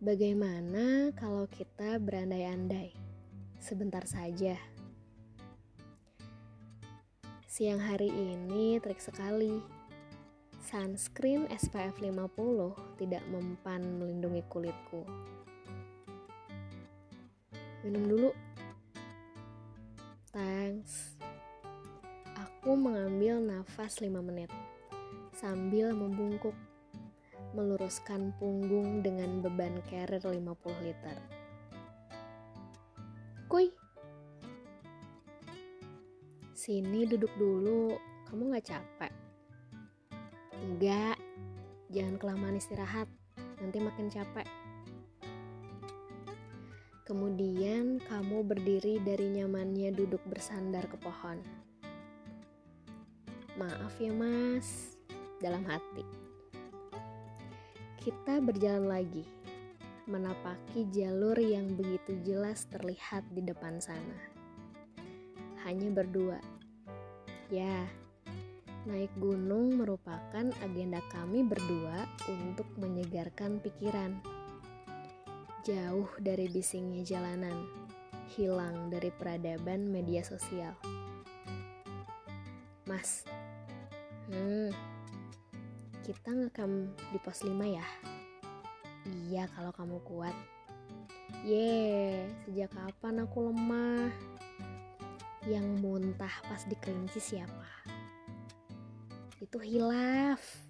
Bagaimana kalau kita berandai-andai? Sebentar saja. Siang hari ini trik sekali. Sunscreen SPF 50 tidak mempan melindungi kulitku. Minum dulu. Thanks. Aku mengambil nafas 5 menit sambil membungkuk meluruskan punggung dengan beban carrier 50 liter. Kuy, sini duduk dulu, kamu gak capek? Enggak, jangan kelamaan istirahat, nanti makin capek. Kemudian kamu berdiri dari nyamannya duduk bersandar ke pohon. Maaf ya mas, dalam hati. Kita berjalan lagi, menapaki jalur yang begitu jelas terlihat di depan sana. Hanya berdua. Ya, naik gunung merupakan agenda kami berdua untuk menyegarkan pikiran. Jauh dari bisingnya jalanan, hilang dari peradaban media sosial. Mas, hmm, kita ngekam di pos 5 ya? Iya kalau kamu kuat. Ye, sejak kapan aku lemah? Yang muntah pas di kelinci siapa? Itu hilaf.